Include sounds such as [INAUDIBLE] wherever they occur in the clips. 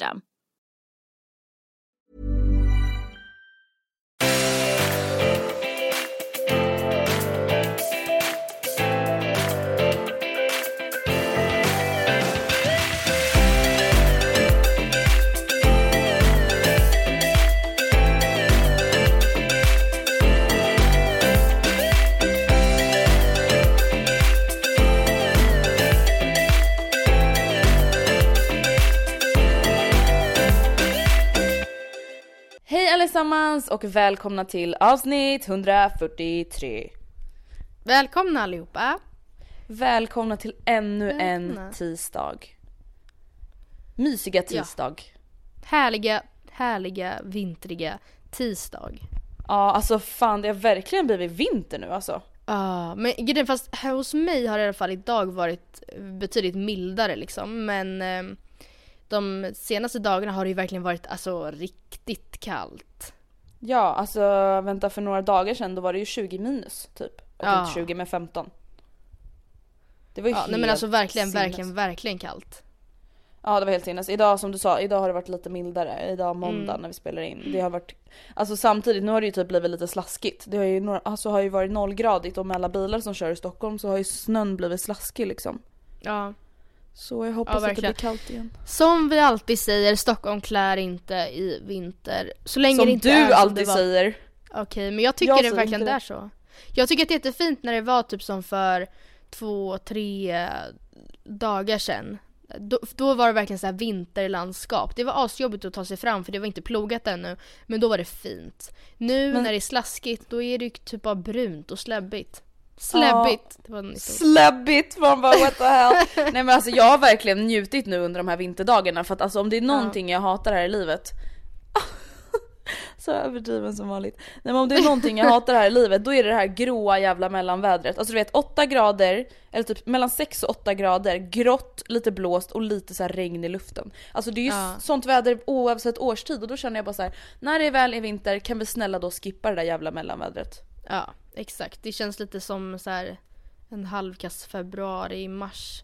Hej allesammans och välkomna till avsnitt 143. Välkomna allihopa. Välkomna till ännu en Välkomna. tisdag. Mysiga tisdag. Ja, Härliga, härliga, vintriga tisdag. alltså fan det har verkligen blivit vinter nu alltså. Ja, men grejen fast här hos mig har det i alla fall idag varit betydligt mildare liksom. Men eh, de senaste dagarna har det ju verkligen varit alltså riktigt kallt. Ja, alltså vänta för några dagar sedan då var det ju 20 minus typ. Och Ja. inte 20 men 15. Det var ju Ja, helt nej men alltså verkligen, sinnes. verkligen, verkligen kallt. Ja det var helt sinnes. Idag som du sa, idag har det varit lite mildare. Idag måndag Mm. när vi spelar in. Det har varit, alltså samtidigt nu har det ju typ blivit lite slaskigt. Det har ju, några, alltså, har ju varit nollgradigt och med alla bilar som kör i Stockholm så har ju snön blivit slaskig liksom. Ja. Så jag hoppas Ja, att det verkligen. blir kallt igen. Som vi alltid säger, Stockholm klär inte i vinter. Så länge Som det inte du är alltid det var. säger. Okej, men jag tycker Jag det verkligen inte det. är så. Jag tycker att det är jättefint när det var typ som för två, tre dagar sedan. Då, då var det verkligen så här vinterlandskap. Det var asjobbigt att ta sig fram för det var inte plogat ännu. Men då var det fint. Nu Men- när det är slaskigt då är det typ bara brunt och släbbigt. Släbbigt! Ord. Släbbigt! Man bara what the hell. [LAUGHS] Nej men alltså jag har verkligen njutit nu under de här vinterdagarna för att alltså om det är någonting jag hatar här i livet [LAUGHS] Så överdriven som vanligt. Nej men om det är någonting jag hatar här i livet då är det det här gråa jävla mellanvädret. Alltså du vet 8 grader, eller typ mellan 6 och 8 grader, grått, lite blåst och lite så här regn i luften. Alltså det är ju Ja. sånt väder oavsett årstid och då känner jag bara så här: när det väl är vinter kan vi snälla då skippa det där jävla mellanvädret. Ja, exakt. Det känns lite som så här en halvkass februari, mars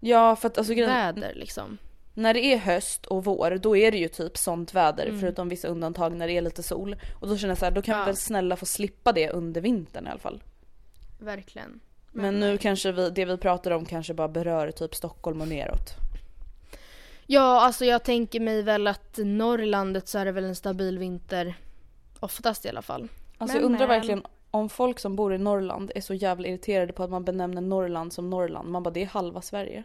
Ja för att alltså väder liksom. När det är höst och vår då är det ju typ sånt väder Mm. förutom vissa undantag när det är lite sol. Och då känner jag så här, då kan Ja. vi väl snälla få slippa det under vintern i alla fall. Verkligen. Men, nu kanske vi, det vi pratar om kanske bara berör typ Stockholm och neråt. Ja, alltså jag tänker mig väl att Norrlandet så är det väl en stabil vinter. Oftast i alla fall. Alltså Men, jag undrar men. verkligen om folk som bor i Norrland är så jävla irriterade på att man benämner Norrland som Norrland. Man bara det är halva Sverige.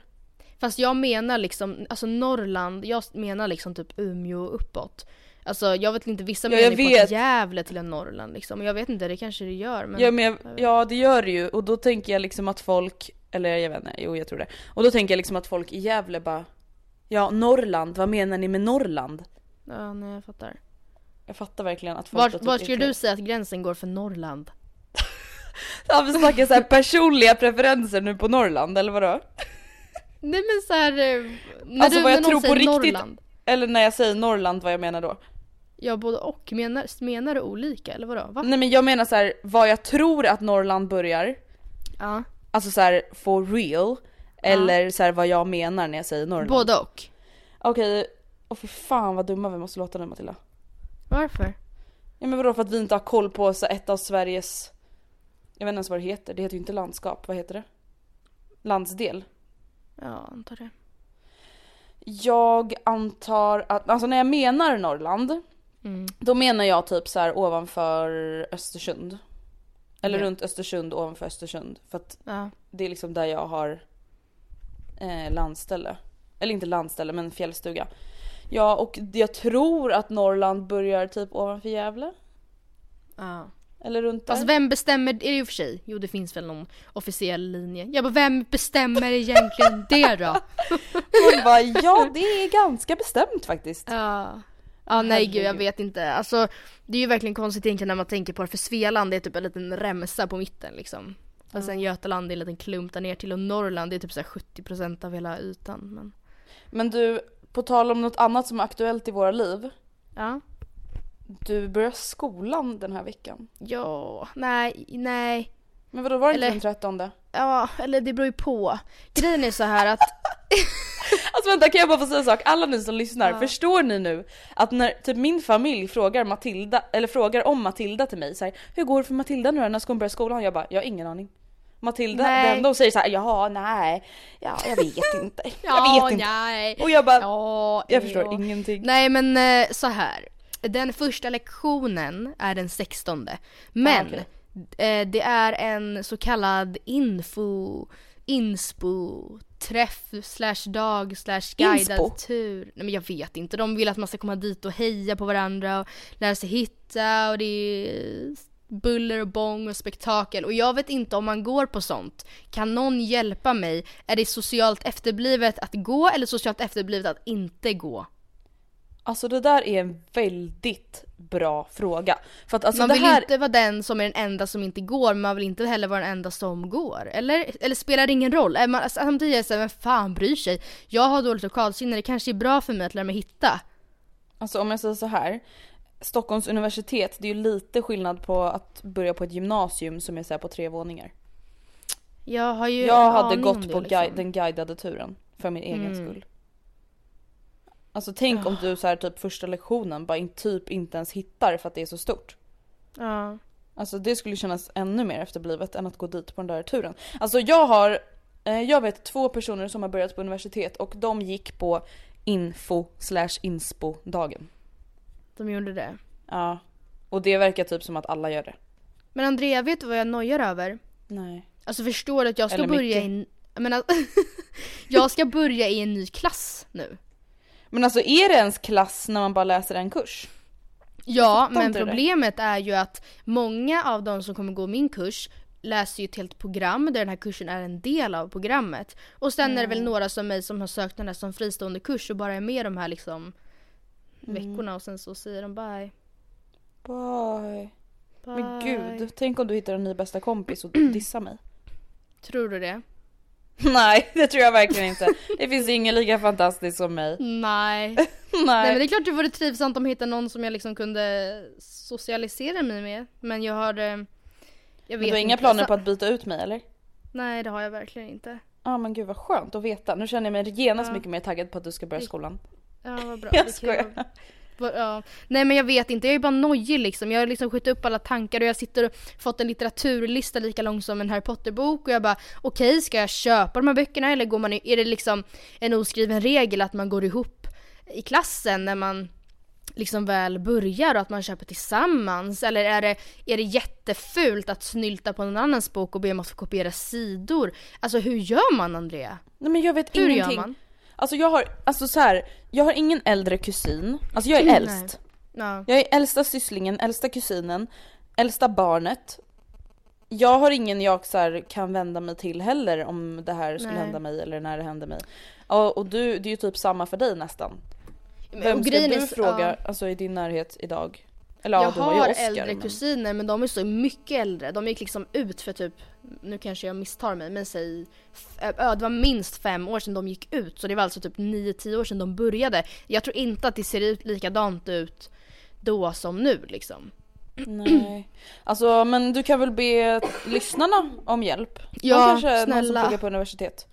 Fast jag menar liksom, alltså Norrland, jag menar liksom typ Umeå och uppåt. Alltså jag vet inte, vissa Ja, menar ju på Gävle till en Norrland liksom. Jag vet inte, det kanske det gör men... ja, men jag, ja det gör det ju och då tänker jag liksom att folk, eller jag vet inte, jo jag tror det. Och då tänker jag liksom att folk i Gävle bara Ja, Norrland, vad menar ni med Norrland? Ja, nej jag fattar. Jag fattar verkligen att folk har typ vart skulle du säga att gränsen går för Norrland? Ja vi snackar så här personliga preferenser nu på Norrland eller vadå? Nej men såhär, när Alltså, du, vad jag när tror på riktigt- Norrland. Eller när jag säger Norrland vad jag menar då? Ja både och, menar, menar du olika eller vadå? Va? Nej men jag menar så här, vad jag tror att Norrland börjar, Ja. alltså så här for real, eller så här vad jag menar när jag säger Norrland. Både och. Okej, och för fan vad dumma vi måste låta nu Matilda. Varför? Ja men vadå för att vi inte har koll på så ett av Sveriges, jag vet inte ens vad det heter, det heter ju inte landskap, vad heter det? Landsdel. Ja, antar det. Jag antar att, alltså när jag menar Norrland, Mm. då menar jag typ så här ovanför Östersund. Eller Ja. runt Östersund, ovanför Östersund. För att Ja. det är liksom där jag har eh, landställe. Eller inte landställe men fjällstuga. Ja och jag tror att Norrland börjar typ ovanför Gävle. ja. Eller runt där. Fast vem bestämmer det i och för sig? Jo det finns väl någon officiell linje. Jag bara vem bestämmer egentligen [LAUGHS] det då? Hon bara, ja det är ganska bestämt faktiskt. Ja. Ja nej gud jag vet inte. Alltså det är ju verkligen konstigt egentligen när man tänker på det för Svealand är typ en liten remsa på mitten liksom. Och sen Götaland är en liten klump där ner till och Norrland är typ så här 70% av hela ytan. Men... Men du, på tal om något annat som är aktuellt i våra liv. Ja. Du börjar skolan den här veckan. Ja, nej, nej. Men vadå var det inte den 13? Ja, eller det beror ju på. Grejen är så här att [LAUGHS] Alltså vänta kan jag bara få säga en sak? Alla ni som lyssnar, Ja. förstår ni nu att när typ min familj frågar Matilda, eller frågar om Matilda till mig så här, Hur går det för Matilda nu? När ska hon börja skolan? Jag bara, jag har ingen aning. Matilda, Nej. enda hon säger så här, jaha nej, ja jag vet [LAUGHS] inte. ja, jag vet inte. nej. Och jag bara, Ja, jag förstår ja. ingenting. Nej men eh, så här. Den första lektionen är den 16. Men Ah, eh, det är en så kallad info, inspo, träff slash dag slash guidad Inspo? tur. Nej men jag vet inte. De vill att man ska komma dit och heja på varandra och lära sig hitta och det är buller och bång och spektakel och jag vet inte om man går på sånt. Kan någon hjälpa mig? Är det socialt efterblivet att gå eller socialt efterblivet att inte gå? Alltså det där är en väldigt bra fråga. För att alltså man det vill här, inte vara den som är den enda som inte går, men man vill inte heller vara den enda som går. Eller, eller spelar det ingen roll? Man, alltså, samtidigt är det såhär, vem fan bryr sig? Jag har dåligt lokalsinne, det kanske är bra för mig att lära mig hitta. alltså om jag säger så här. Stockholms universitet, det är ju lite skillnad på att börja på ett gymnasium som är så här på tre våningar. Jag har ju Jag hade gått det, på liksom. guide, den guidade turen för min egen Mm. skull. Alltså tänk om du så här typ första lektionen bara in, typ inte ens hittar för att det är så stort. Ja. Alltså det skulle kännas ännu mer efterblivet än att gå dit på den där turen. Alltså jag har, eh, jag vet två personer som har börjat på universitet och de gick på info slash inspo dagen. De gjorde det. Ja. Och det verkar typ som att alla gör det. Men Andrea, vet du vad jag nojar över? Nej. Alltså förstår du att jag ska Eller börja i en... Jag menar, jag ska börja i en ny klass nu. Men alltså är det ens klass när man bara läser en kurs? Ja, men problemet är ju att många av de som kommer gå min kurs läser ju ett helt program där den här kursen är en del av programmet. Och sen är det väl några som mig som har sökt den här som fristående kurs och bara är med de här liksom veckorna och sen så säger de bye. Bye. bye. Men gud, tänk om du hittar en ny bästa kompis och [CLEARS THROAT] dissar mig. Tror du det? [LAUGHS] Nej, det tror jag verkligen inte. Det finns ingen lika fantastisk som mig. Nej. [LAUGHS] Nej. Nej men det är klart det vore trivsamt om jag hittade någon som jag liksom kunde socialisera mig med. Men jag har... eh, Jag vet Men du har inga inte. planer Så- på att byta ut mig eller? Nej det har jag verkligen inte. Ja men gud vad skönt att veta. Nu känner jag mig genast Ja. mycket mer taggad på att du ska börja skolan. Ja vad bra. [LAUGHS] Jag skojar. Ja. Nej men jag vet inte, jag är bara nojig liksom. Jag har liksom skjutit upp alla tankar och jag sitter och fått en litteraturlista lika lång som en Harry Potter-bok och jag bara okej ska jag köpa de här böckerna eller går man i, är det liksom en oskriven regel att man går ihop i klassen när man liksom väl börjar och att man köper tillsammans? Eller är det, är det jättefult att snylta på någon annans bok och be om att få kopiera sidor? Alltså hur gör man Andrea? Nej men jag vet Hur ingenting. gör man? Alltså jag har, alltså så här, jag har ingen äldre kusin. Alltså jag är Nej. äldst. Ja. Jag är äldsta sysslingen, äldsta kusinen, äldsta barnet. Jag har ingen jag så här, kan vända mig till heller om det här skulle Nej. hända mig eller när det händer mig. Ja och du, det är ju typ samma för dig nästan. Men- Vem och ska grejen du är- fråga ja. alltså i din närhet idag? Eller ja, jag du har Oscar, äldre men- kusiner men de är så mycket äldre. De gick liksom ut för typ, nu kanske jag misstar mig, men säg, ja det var minst fem år sedan de gick ut. Så det var alltså typ 9-10 år sedan de började. Jag tror inte att det ser ut likadant ut då som nu liksom. Nej. Alltså men du kan väl be lyssnarna om hjälp? De Ja, kanske är någon som snälla. pluggar på universitet.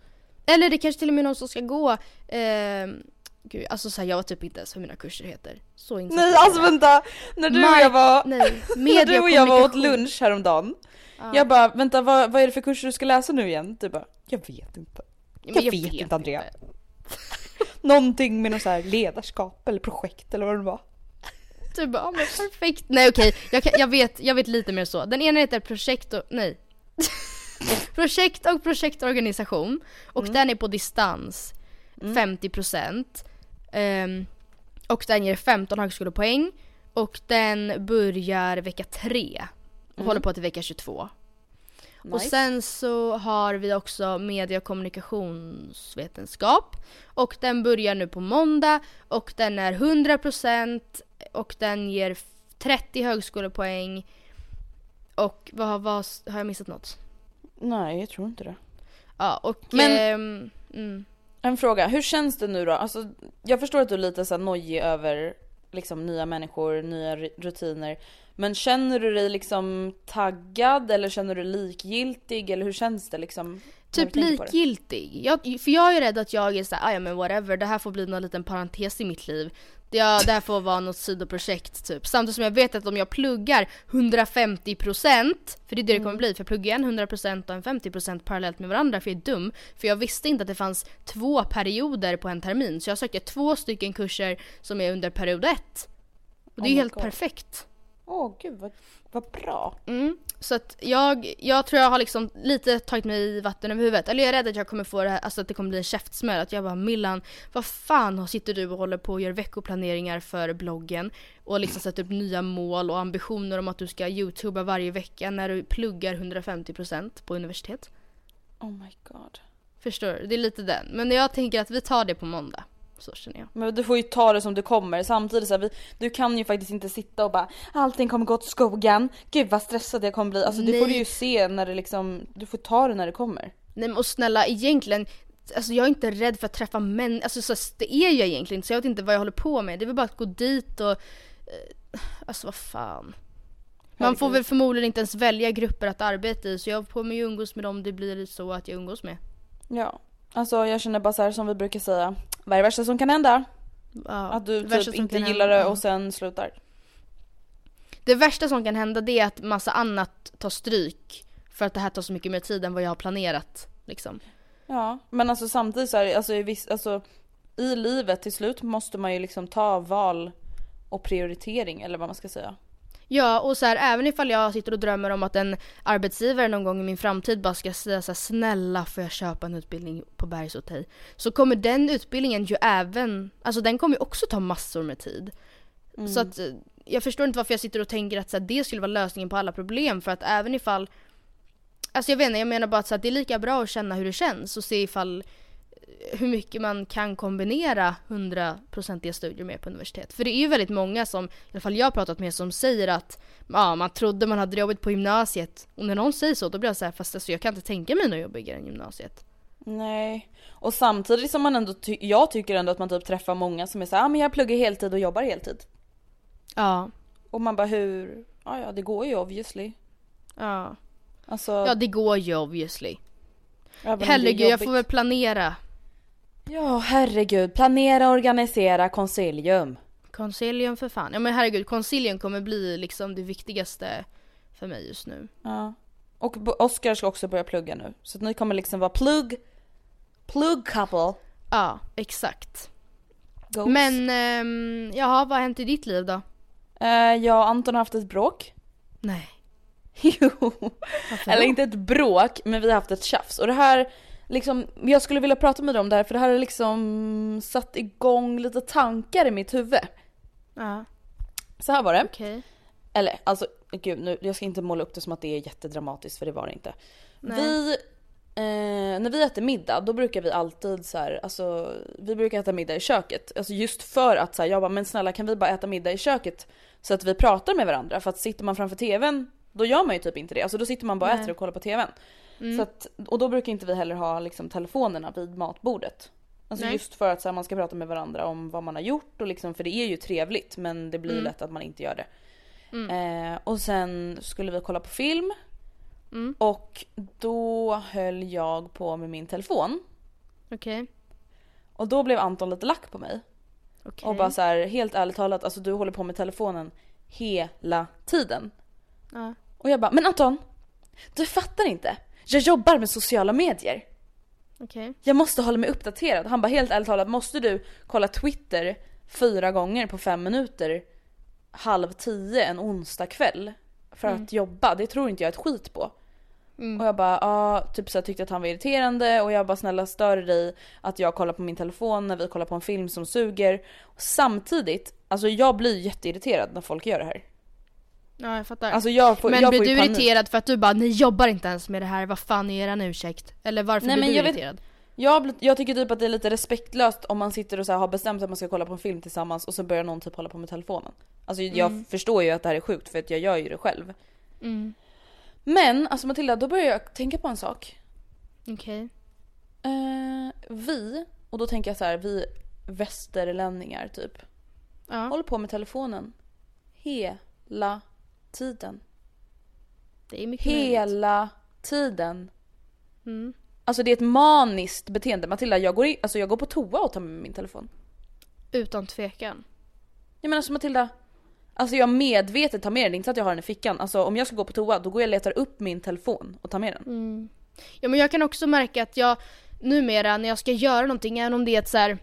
Eller det kanske till och med någon som ska gå, eh, gud, alltså så här, jag vet typ inte ens vad mina kurser heter. Så insatt Nej jag. alltså vänta! När du och jag var, Nej, [LAUGHS] när du och jag var åt lunch häromdagen. Ja. Jag bara vänta vad, vad är det för kurser du ska läsa nu igen? Du bara jag vet inte. Men jag vet inte, Andrea. [LAUGHS] Någonting med något så här ledarskap eller projekt eller vad det var. Du bara, ja, men perfekt. Nej okej, jag, kan- jag, vet, jag vet lite mer så. Den ena heter projekt och, nej. [LAUGHS] projekt och projektorganisation. Och den är på distans. 50%. Ehm, och den ger 15 högskolepoäng. Och den börjar vecka 3. Och håller på till vecka 22. Och Nice. sen så har vi också media och kommunikationsvetenskap. Och den börjar nu på måndag och den är 100% och den ger f- 30 högskolepoäng. Och vad, vad, har jag missat något? Nej jag tror inte det. Ja och... Men- ehm, mm. En fråga, hur känns det nu då? Alltså, jag förstår att du är lite så här nojig över liksom, nya människor, nya ru- rutiner. Men känner du dig liksom taggad eller känner du dig likgiltig eller hur känns det liksom? Typ likgiltig. Jag, för jag är rädd att jag är såhär, "Ah, ja men whatever, det här får bli någon liten parentes i mitt liv. Jag, det här får vara något sidoprojekt typ. Samtidigt som jag vet att om jag pluggar 150% för det är det det kommer bli, för pluggar jag en 100% och en 50% parallellt med varandra för jag är dum. För jag visste inte att det fanns två perioder på en termin. Så jag sökte två stycken kurser som är under period ett. Och det är Oh helt God. perfekt. Åh gud vad, vad bra. Mm. Så att jag, jag tror jag har liksom lite tagit mig i vatten över huvudet. Eller jag är rädd att jag kommer få det här, alltså att det kommer bli en käftsmäll. Att jag bara Millan, vad fan sitter du och håller på och gör veckoplaneringar för bloggen? Och liksom sätter upp nya mål och ambitioner om att du ska youtuba varje vecka när du pluggar 150% på universitet. Oh my god. Förstår du? Det är lite den. Men jag tänker att vi tar det på måndag. Så känner jag. Men du får ju ta det som det kommer. Samtidigt så här, vi, du kan ju faktiskt inte sitta och bara allting kommer gå åt skogen. Gud vad stressad jag kommer bli. Alltså det får du Nej. ju se när det liksom, du får ta det när det kommer. Nej men och snälla egentligen, alltså jag är inte rädd för att träffa män, alltså så, det är jag egentligen så jag vet inte vad jag håller på med. Det är väl bara att gå dit och, eh, alltså vad fan. Man får väl förmodligen inte ens välja grupper att arbeta i så jag kommer ju umgås med dem det blir så att jag umgås med. Ja. Alltså jag känner bara så här som vi brukar säga. Vad är det värsta som kan hända? Ja, Att du typ inte gillar hända- det och sen slutar. Det värsta som kan hända det är att massa annat tar stryk. För att det här tar så mycket mer tid än vad jag har planerat. Liksom. Ja, men alltså samtidigt så är det, alltså, i viss, alltså i livet till slut måste man ju liksom ta val och prioritering eller vad man ska säga. Ja och så här, även ifall jag sitter och drömmer om att en arbetsgivare någon gång i min framtid bara ska säga så här, snälla får jag köpa en utbildning på Bergsotej? Så kommer den utbildningen ju även, alltså den kommer ju också ta massor med tid. Så att eh, jag förstår inte varför jag sitter och tänker att så här, det skulle vara lösningen på alla problem för att även ifall Alltså jag vet inte, jag menar bara att så här, det är lika bra att känna hur det känns och se ifall hur mycket man kan kombinera 100% studier med på universitet. För det är ju väldigt många som, i alla fall jag har pratat med, som säger att ja, man trodde man hade jobbet på gymnasiet. Och när någon säger så, då blir jag så här, fast alltså, jag kan inte tänka mig något jobbigare än gymnasiet. Nej. Och samtidigt som man ändå, ty- jag tycker ändå att man typ träffar många som är såhär, ah, men jag pluggar heltid och jobbar heltid. Ja. Och man bara hur, ja ja det går ju obviously. Ja. Alltså, Ja, det går ju obviously. Herregud, jag jobbigt. får väl planera. Ja herregud, planera, organisera, konsilium. Consilium för fan. Ja men herregud, Consilium kommer bli liksom det viktigaste för mig just nu. Ja. Och Oscar ska också börja plugga nu. Så att ni kommer liksom vara plugg, plugg couple. Ja, exakt. Goals. Men, ehm, jaha, vad har hänt i ditt liv då? Eh, jag och Anton har haft ett bråk. Nej. [LAUGHS] Jo. Eller inte ett bråk, men vi har haft ett tjafs. Och det här, liksom, jag skulle vilja prata med dig om det här för det här har liksom satt igång lite tankar i mitt huvud. Ja, Så här var det. okej. Eller alltså, gud nu, jag ska inte måla upp det som att det är jättedramatiskt för det var det inte. Nej. Vi Eh, när vi äter middag då brukar vi alltid så här, alltså vi brukar äta middag i köket. Alltså just för att så här, jag bara men snälla kan vi bara äta middag i köket så att vi pratar med varandra för att sitter man framför tvn då gör man ju typ inte det. Alltså då sitter man bara och Nej. äter och kollar på tvn. Mm. Så att, och då brukar inte vi heller ha liksom telefonerna vid matbordet. Alltså Nej. just för att så här, man ska prata med varandra om vad man har gjort och liksom för det är ju trevligt men det blir Mm. lätt att man inte gör det. Mm. Eh, och sen skulle vi kolla på film Mm. och då höll jag på med min telefon. Okej. Och då blev Anton lite lack på mig. Okej. Och bara så här, helt ärligt talat, alltså du håller på med telefonen hela tiden. Ja. Och jag bara, men Anton! Du fattar inte. Jag jobbar med sociala medier. Okej. Jag måste hålla mig uppdaterad. Han bara, helt ärligt talat, måste du kolla Twitter fyra gånger på fem minuter halv tio en onsdag kväll för att jobba? Det tror inte jag ett skit på. Mm. Och jag bara, ja, typ så här, tyckte att han var irriterande och jag bara snälla stör dig att jag kollar på min telefon när vi kollar på en film som suger. Och samtidigt, alltså jag blir jätteirriterad när folk gör det här. Ja jag fattar. Alltså jag får, men jag blir får du panik. irriterad för att du bara ni jobbar inte ens med det här, vad fan är eran ursäkt? Eller varför Nej, blir men du jag vet- irriterad? Jag, blir- jag tycker typ att det är lite respektlöst om man sitter och så har bestämt att man ska kolla på en film tillsammans och så börjar någon typ hålla på med telefonen. Alltså jag förstår ju att det här är sjukt för att jag gör ju det själv. Mm. Men alltså Matilda, då börjar jag tänka på en sak. Okej. Eh, vi, och då tänker jag så här, vi västerlänningar typ, Ja. håller på med telefonen hela tiden. Det är mycket möjligt. Hela tiden. Mm. Alltså det är ett maniskt beteende. Matilda, jag går, i, alltså jag går på toa och tar med min telefon. Utan tvekan. Jag menar alltså Matilda, alltså jag medvetet tar med den, det är inte så att jag har den i fickan. Alltså om jag ska gå på toa då går jag och letar upp min telefon och tar med den. Mm. Ja men jag kan också märka att jag numera när jag ska göra någonting, även om det är ett så här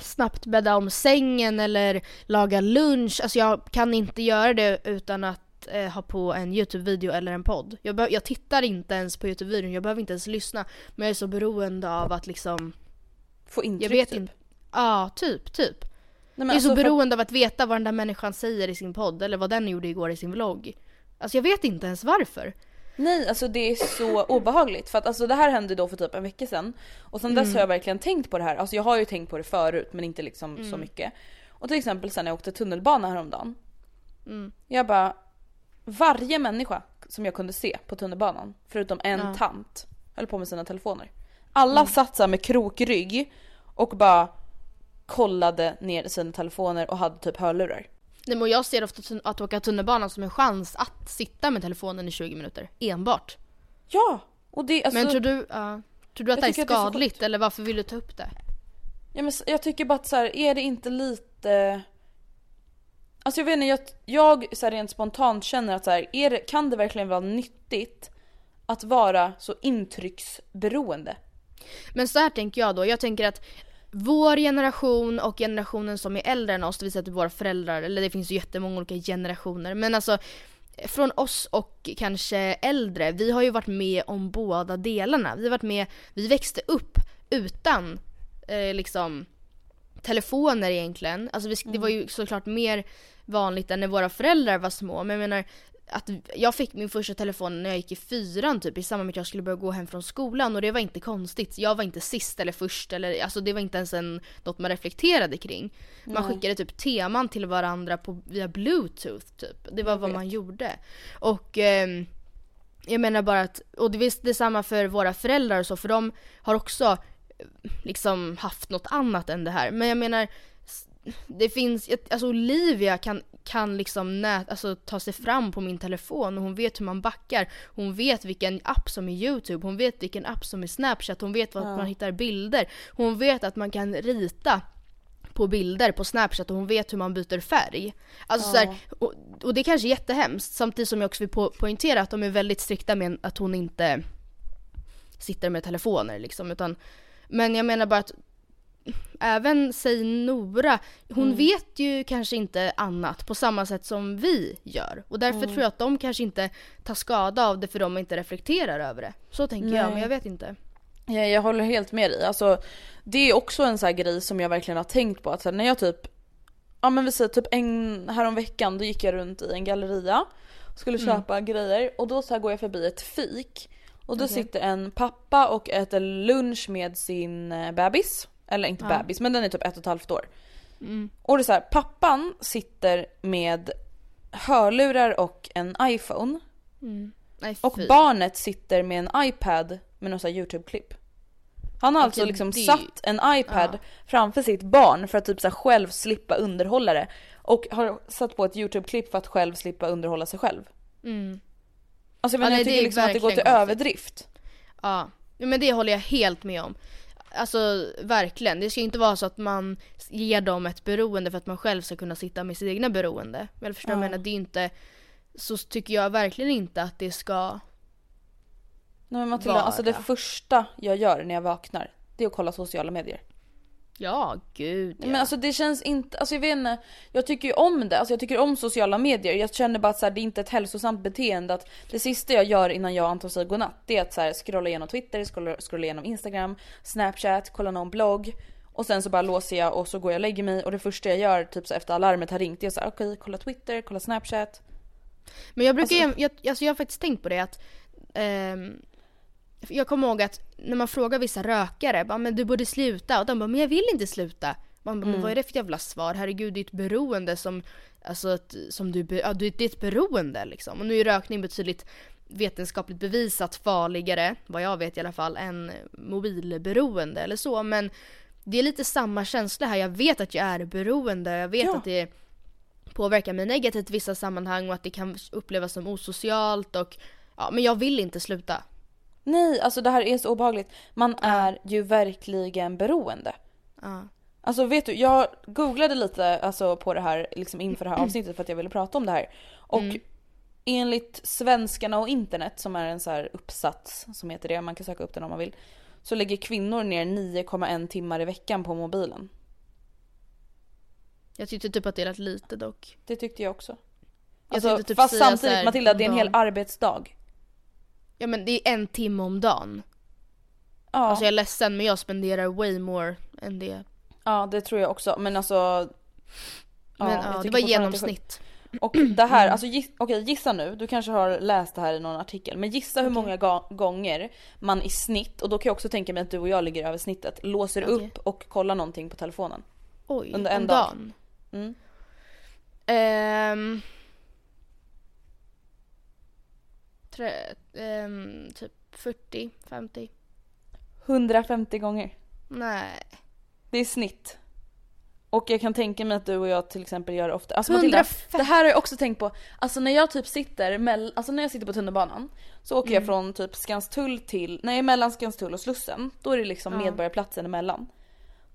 snabbt bädda om sängen eller laga lunch, alltså jag kan inte göra det utan att eh, ha på en YouTube-video eller en podd. Jag, jag tittar inte ens på YouTube-videon, jag behöver inte ens lyssna. Men jag är så beroende av att liksom, Få intryck jag vet typ. inte. Ja, typ, typ. Nej, jag är alltså, så för- beroende av att veta vad den där människan säger i sin podd eller vad den gjorde igår i sin vlogg. Alltså jag vet inte ens varför. Nej alltså det är så obehagligt för att alltså det här hände då för typ en vecka sedan. Och sen Mm. dess har jag verkligen tänkt på det här. Alltså jag har ju tänkt på det förut men inte liksom så Mm. mycket. Och till exempel sen när jag åkte tunnelbana häromdagen. Mm. Jag bara, varje människa som jag kunde se på tunnelbanan förutom en Ja. Mm. tant höll på med sina telefoner. Alla satt så med krokrygg och bara kollade ner i sina telefoner och hade typ hörlurar. Nej men jag ser ofta att åka tunnelbana som en chans att sitta med telefonen i 20 minuter. Enbart. Ja! Och det, alltså, men tror du, ja, tror du att det är att det är skadligt eller varför vill du ta upp det? Ja, men jag tycker bara att så här, är det inte lite... Alltså jag vet inte, jag, jag så här, rent spontant känner att så här, är det, kan det verkligen vara nyttigt att vara så intrycksberoende? Men så här tänker jag då, jag tänker att vår generation och generationen som är äldre än oss, det vill säga typ våra föräldrar, eller det finns ju jättemånga olika generationer, men alltså från oss och kanske äldre, vi har ju varit med om båda delarna. Vi har varit med, vi växte upp utan eh, liksom telefoner egentligen. Alltså vi, det var ju såklart mer vanligt än när våra föräldrar var små. Men jag menar att jag fick min första telefon när jag gick i fyran typ i samband med att jag skulle börja gå hem från skolan och det var inte konstigt. Jag var inte sist eller först eller alltså det var inte ens en, något man reflekterade kring. Man skickade typ teman till varandra på, via bluetooth typ. Det var vad man gjorde. Och ehm, jag menar bara att, och det är detsamma för våra föräldrar och så, för de har också eh, liksom haft något annat än det här. Men jag menar, det finns, alltså Olivia kan, kan liksom nät, alltså ta sig fram på min telefon och hon vet hur man backar. Hon vet vilken app som är YouTube, hon vet vilken app som är Snapchat, hon vet var man hittar bilder. Hon vet att man kan rita på bilder på Snapchat och hon vet hur man byter färg. Alltså så här, och, och det är kanske är jättehemskt samtidigt som jag också vill po- poängtera att de är väldigt strikta med att hon inte sitter med telefoner liksom utan men jag menar bara att även säg Nora, hon vet ju kanske inte annat på samma sätt som vi gör. Och därför tror jag att de kanske inte tar skada av det för de inte reflekterar över det. Så tänker jag, Nej. men jag vet inte. Ja, jag håller helt med dig. Alltså, det är också en sån grej som jag verkligen har tänkt på. Att här, när jag typ, ja men vi säger typ en, häromveckan då gick jag runt i en galleria. Skulle köpa grejer och då så här går jag förbi ett fik. Och då Okej. sitter en pappa och äter lunch med sin eh, bebis. Eller inte Ja. bebis men den är typ ett och ett halvt år. Mm. Och det är så här, pappan sitter med hörlurar och en iPhone. Mm. Nej, Och barnet sitter med en iPad med här YouTube-klipp. Han har alltså Okej, liksom det- satt en iPad Ja. framför sitt barn för att typ så själv slippa underhålla det. Och har satt på ett YouTube-klipp för att själv slippa underhålla sig själv. Mm. Alltså jag, Ja, nej, jag tycker liksom att det går till konstigt. överdrift. Ja, men det håller jag helt med om. Alltså verkligen, det ska inte vara så att man ger dem ett beroende för att man själv ska kunna sitta med sitt egna beroende. Men förstår jag Ja. menar, det är inte, så tycker jag verkligen inte att det ska, Nej men Matilda, Vara. alltså det första jag gör när jag vaknar, det är att kolla sociala medier. Ja gud ja. Men alltså det känns inte, alltså jag vet inte, jag tycker ju om det, alltså jag tycker om sociala medier. Jag känner bara att så här, det är inte ett hälsosamt beteende att det sista jag gör innan jag och Anton säger godnatt, det är att så här, scrolla igenom Twitter, scrolla, scrolla igenom Instagram, Snapchat, kolla någon blogg. Och sen så bara låser jag och så går jag och lägger mig och det första jag gör typ så efter alarmet har ringt, det är så här, okej kolla Twitter, kolla Snapchat. Men jag brukar, Alltså- jag, alltså jag har faktiskt tänkt på det att ehm, Jag kommer ihåg att när man frågar vissa rökare, bara, men du borde sluta och de bara, men jag vill inte sluta. Man bara, Mm. men vad är det för jävla svar? Herregud det är ett beroende som, alltså ett, som du, ja, det är ett beroende liksom. Och nu är rökning betydligt vetenskapligt bevisat farligare, vad jag vet i alla fall, än mobilberoende eller så. Men det är lite samma känsla här. Jag vet att jag är beroende, jag vet Ja. att det påverkar mig negativt i vissa sammanhang och att det kan upplevas som osocialt och ja, men jag vill inte sluta. Nej, alltså det här är så obehagligt. Man är ju verkligen beroende. Ja. Alltså vet du, jag googlade lite alltså, på det här liksom inför det här avsnittet för att jag ville prata om det här. Och enligt Svenskarna och internet som är en så här uppsats som heter det, man kan söka upp den om man vill. Så lägger kvinnor ner 9,1 timmar i veckan på mobilen. Jag tyckte typ att det lät lite dock. Det tyckte jag också. Jag Alltså, tänkte typ fast samtidigt Matilda, det är en hel arbetsdag. Ja men det är en timme om dagen. Ja, Alltså jag är ledsen men jag spenderar way more än det. ja det tror jag också. Men alltså... Men ja, det var genomsnitt. Och det här, alltså giss, okej gissa nu, du kanske har läst det här i någon artikel, men gissa hur många ga- gånger man i snitt, och då kan jag också tänka mig att du och jag ligger över snittet, låser Okej. upp och kollar någonting på telefonen. Oj, Under en om dag. dagen. Mm. Ehm, ehm, typ 40, 50. 150 gånger. Nej. Det är snitt. Och jag kan tänka mig att du och jag till exempel gör det ofta. Alltså Matilda, 150. det här har jag också tänkt på. Alltså när jag typ sitter, mell- alltså när jag sitter på tunnelbanan så åker Mm. jag från typ Skanstull till, nej mellan Skanstull och Slussen. Då är det liksom Ja. Medborgarplatsen emellan.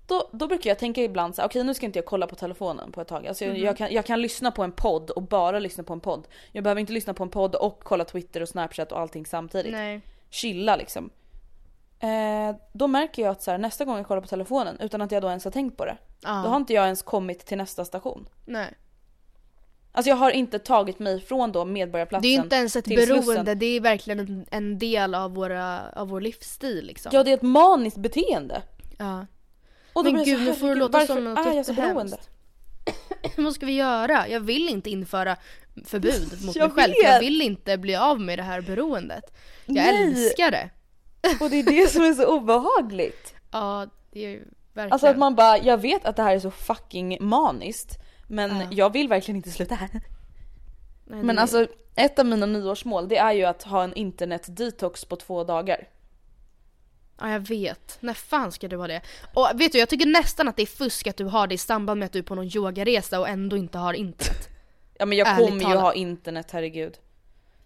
Då, då brukar jag tänka ibland så här, okej nu ska inte jag kolla på telefonen på ett tag. Alltså jag, Mhm. jag, kan, jag kan lyssna på en podd och bara lyssna på en podd. Jag behöver inte lyssna på en podd och kolla Twitter och Snapchat och allting samtidigt. Nej. Chilla liksom. Eh, då märker jag att så här, nästa gång jag kollar på telefonen utan att jag då ens har tänkt på det. Ja. Då har inte jag ens kommit till nästa station. Nej. Alltså jag har inte tagit mig från då Medborgarplatsen Det är ju inte ens ett beroende, Slussen. det är verkligen en, en del av, våra, av vår livsstil liksom. Ja det är ett maniskt beteende. Ja. Och då Men gud, nu får det låta som något är jag så beroende? [CLEARS THROAT] Vad ska vi göra? Jag vill inte införa förbud [LAUGHS] mot Jag mig själv. för Jag vet. vill inte bli av med det här beroendet. Jag Nej. älskar det. [LAUGHS] Och det är det som är så obehagligt. Ja, det är ju verkligen. Alltså att man bara, jag vet att det här är så fucking maniskt. Men Ja. jag vill verkligen inte sluta här. Nej, Men alltså ett av mina nyårsmål det är ju att ha en internet-detox på två dagar. Ja, jag vet. När fan ska du ha det? Och vet du, jag tycker nästan att det är fusk att du har det i samband med att du är på någon yogaresa och ändå inte har internet. [LAUGHS] Ja men jag Ärligt kommer ju talat. ha internet, herregud.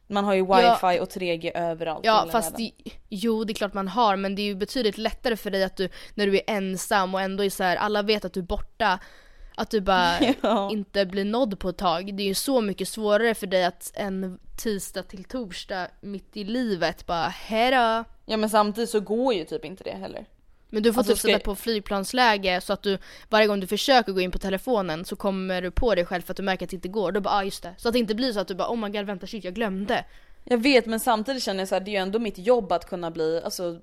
Man har ju wifi Ja. och 3G överallt Ja, fast det, jo det är klart man har men det är ju betydligt lättare för dig att du, när du är ensam och ändå är så här, alla vet att du är borta, att du bara [LAUGHS] Ja. inte blir nådd på ett tag. Det är ju så mycket svårare för dig att en tisdag till torsdag mitt i livet bara hejdå. Ja men samtidigt så går ju typ inte det heller. Men du får Alltså, typ sätta på flygplansläge så att du varje gång du försöker gå in på telefonen så kommer du på dig själv för att du märker att det inte går. Då bara ah, just det. Så att det inte blir så att du bara oh my god vänta shit jag glömde. Jag vet men samtidigt känner jag så här, det är ju ändå mitt jobb att kunna bli alltså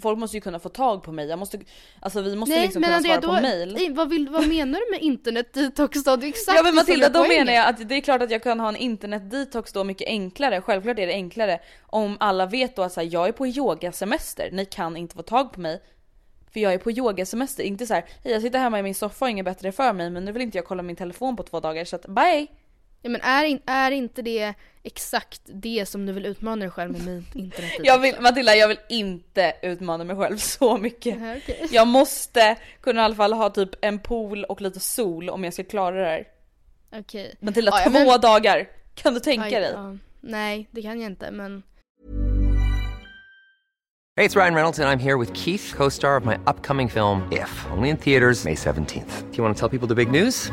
Folk måste ju kunna få tag på mig. Jag måste, alltså vi måste Nej liksom men kunna Andrea, svara då, på mail. vad, vill, vad menar du med internet detox då? Det är exakt Ja men Matilda då poängen. menar jag att det är klart att jag kan ha en internetdetox då mycket enklare. Självklart är det enklare om alla vet då att så här, jag är på yogasemester. Ni kan inte få tag på mig. För jag är på yogasemester. Inte så här, "Hej, jag sitter hemma i min soffa och inget bättre för mig men nu vill inte jag kolla min telefon på två dagar så att bye! Ja, men är, är inte det exakt det som du vill utmana dig själv med med internet? Jag vill, Matilda jag vill inte utmana mig själv [LAUGHS] så mycket. Ja, okej. Jag måste kunna i alla fall ha typ en pool och lite sol om jag ska klara det här. Okej. Matilda Ja, två men- dagar! Kan du tänka Aj, dig? ja. Nej, det kan jag inte men Hey, it's Ryan Reynolds, and I'm here with Keith, co star of my upcoming film, If, only in theaters, May 17th. Do you want to tell people the big news?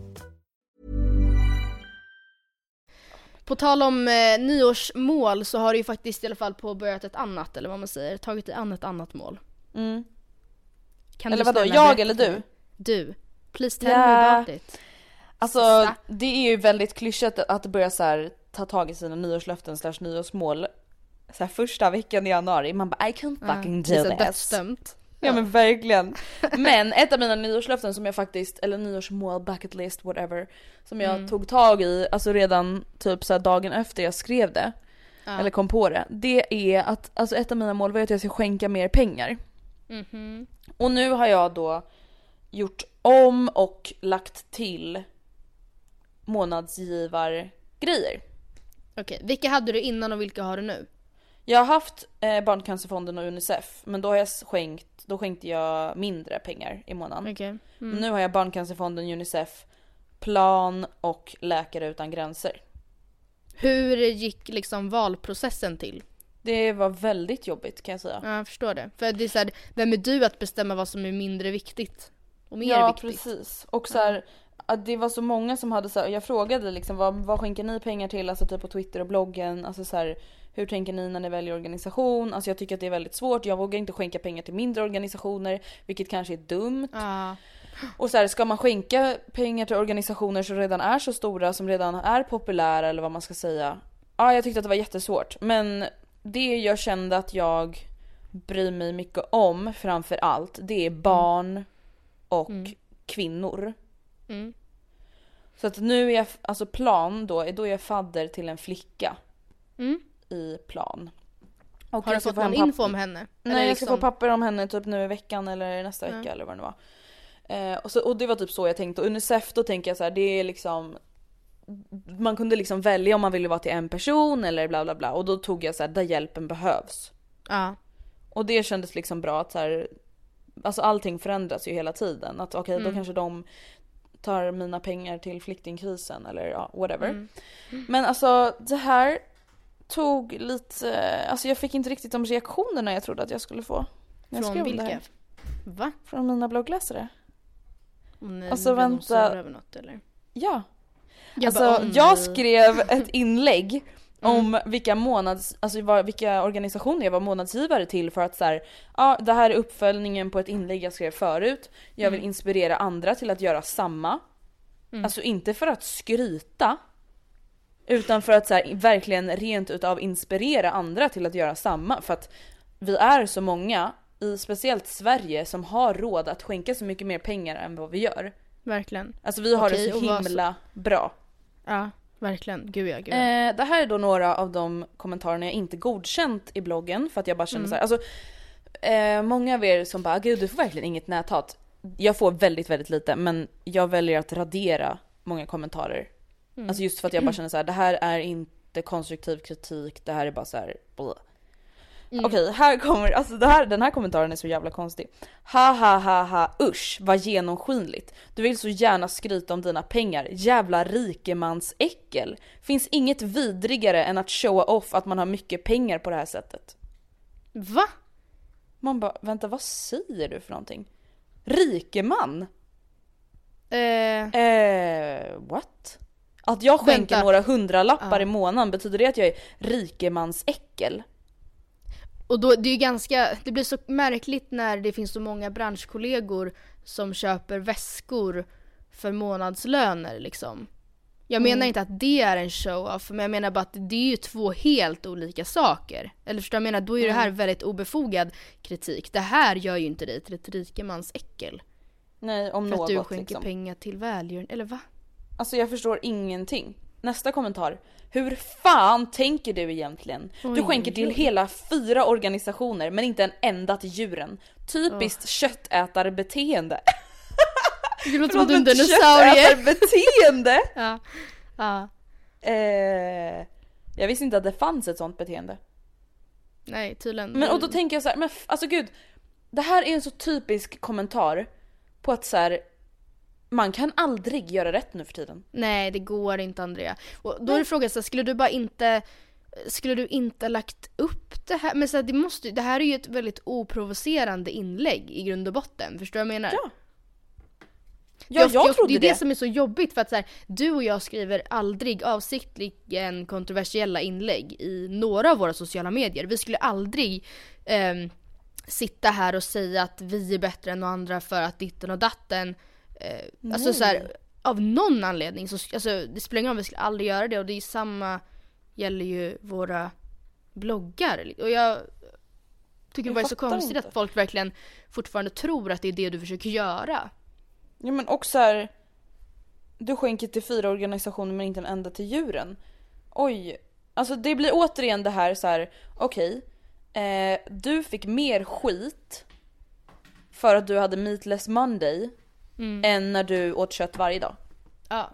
På tal om eh, nyårsmål så har du ju faktiskt i alla fall påbörjat ett annat, eller vad man säger, tagit dig an ett annat mål. Mm. Kan Eller vadå, jag eller du? Du. Please tell Ja. me about it. Alltså det är ju väldigt klyschigt att börja så här, ta tag i sina nyårslöften slash nyårsmål så här, första veckan i januari. Man bara I can fucking det är do så this. dödsdömt. Ja men verkligen. [LAUGHS] Men ett av mina nyårslöften som jag faktiskt, eller nyårsmål, bucket list, whatever. Som jag Mm. tog tag i, alltså redan typ så dagen efter jag skrev det. Ja. Eller kom på det. Det är att, alltså ett av mina mål var att jag ska skänka mer pengar. Mhm. Och nu har jag då gjort om och lagt till månadsgivargrejer. Okej, vilka hade du innan och vilka har du nu? Jag har haft eh, Barncancerfonden och Unicef men då har jag skänkt, då skänkte jag mindre pengar i månaden. Okej. Men Nu har jag Barncancerfonden, Unicef, Plan och Läkare Utan Gränser. Hur gick liksom valprocessen till? Det var väldigt jobbigt kan jag säga. Ja, jag förstår det. För det är så här, vem är du att bestämma vad som är mindre viktigt? Och mer ja viktigt? precis. Och så här, det var så många som hade så här, jag frågade liksom vad, vad skänker ni pengar till? Alltså typ på Twitter och bloggen. Alltså så här, hur tänker ni när ni väljer organisation? Alltså jag tycker att det är väldigt svårt. Jag vågar inte skänka pengar till mindre organisationer, vilket kanske är dumt. Ja. Och så här, ska man skänka pengar till organisationer som redan är så stora, som redan är populära eller vad man ska säga. Ja, jag tyckte att det var jättesvårt. Men det jag kände att jag bryr mig mycket om framför allt, det är barn och kvinnor. Mm. Så att nu är jag, alltså plan då, då är jag fadder till en flicka Mm. I plan. Och Har du fått få någon info om henne? Nej Eller jag ska liksom- få papper om henne typ nu i veckan eller nästa vecka eller vad det var. Eh, och, så, och det var typ så jag tänkte. Och Unicef då tänker jag så här, det är liksom man kunde liksom välja om man ville vara till en person eller bla bla bla och då tog jag så här, där hjälpen behövs. Ja. Och det kändes liksom bra att så här, alltså allting förändras ju hela tiden. Att okej då kanske de tar mina pengar till flyktingkrisen eller ja, whatever. Men alltså det här tog lite, alltså jag fick inte riktigt de reaktionerna jag trodde att jag skulle få. när jag Från det vilka? här. Va? Från mina bloggläsare. Ni Alltså, blev vänta. över något eller? Ja. Jag alltså bara, om jag ni- skrev ett inlägg [LAUGHS] om vilka månads, alltså vad- vilka organisationer jag var månadsgivare till för att så här, ja det här är uppföljningen på ett inlägg jag skrev förut. Jag vill inspirera andra till att göra samma. Alltså inte för att skryta. Utan för att så här, verkligen rent utav inspirera andra till att göra samma. För att vi är så många, i speciellt Sverige, som har råd att skänka så mycket mer pengar än vad vi gör. Verkligen. Alltså vi har Okej, det så vad så- himla bra. Ja, verkligen. Gud ja, gud ja. Eh, det här är då några av de kommentarerna jag inte godkänt i bloggen för att jag bara känner så här, alltså eh, många av er som bara gud du får verkligen inget näthat. Jag får väldigt väldigt lite men jag väljer att radera många kommentarer. Alltså just för att jag bara känner så här, det här är inte konstruktiv kritik, det här är bara så här. bleh. Okej, här kommer, alltså det här, den här kommentaren är så jävla konstig. Ha ha ha ha usch vad genomskinligt. Du vill så gärna skryta om dina pengar, jävla rikemansäckel. Finns inget vidrigare än att showa off att man har mycket pengar på det här sättet. Va? Man bara, vänta vad säger du för någonting? Rikeman? Eh, Eh, what? Att jag skänker Vänta. några hundralappar Ja. i månaden, betyder det att jag är rikemansäckel? och då, det är ju ganska, det blir så märkligt när det finns så många branschkollegor som köper väskor för månadslöner liksom. Jag menar inte att det är en show-off, men jag menar bara att det är ju två helt olika saker. Eller förstår du jag menar? Då är det här väldigt obefogad kritik. Det här gör ju inte dig till ett rikemans äckel. Nej, om För något att du skänker liksom. pengar till välgörenhet, eller va? Alltså jag förstår ingenting. Nästa kommentar. Hur fan tänker du egentligen? Du Oj, skänker till hela fyra organisationer men inte en enda till djuren. Typiskt köttätarbeteende. [LAUGHS] Det låter som att du är en dinosaurie. Köttätarbeteende? [LAUGHS] Ja. ja. eh, jag visste inte att det fanns ett sånt beteende. Nej, tydligen. Men och då tänker jag så här, men alltså gud. Det här är en så typisk kommentar på att så här, man kan aldrig göra rätt nu för tiden. Nej, det går inte Andrea. Och då är det frågan så här, skulle du bara inte skulle du inte lagt upp det här? Men så här, det, måste, det här är ju ett väldigt oprovocerande inlägg i grund och botten. Förstår du vad jag menar? Ja. Ja, jag, trodde det är det. det som är så jobbigt för att så här, du och jag skriver aldrig avsiktligen kontroversiella inlägg i några av våra sociala medier. Vi skulle aldrig ehm, sitta här och säga att vi är bättre än några andra för att ditten och datten. Eh, alltså så här, av någon anledning så alltså, det spelar ingen roll, vi skulle aldrig göra det och det är samma gäller ju våra bloggar. Och jag tycker det Jag bara är så konstigt inte. att folk verkligen fortfarande tror att det är det du försöker göra. Ja men också här. Du skänker till fyra organisationer men inte en enda till djuren. Oj. Alltså det blir återigen det här så här. okej. eh, du fick mer skit för att du hade meatless monday än när du åt kött varje dag. Ja.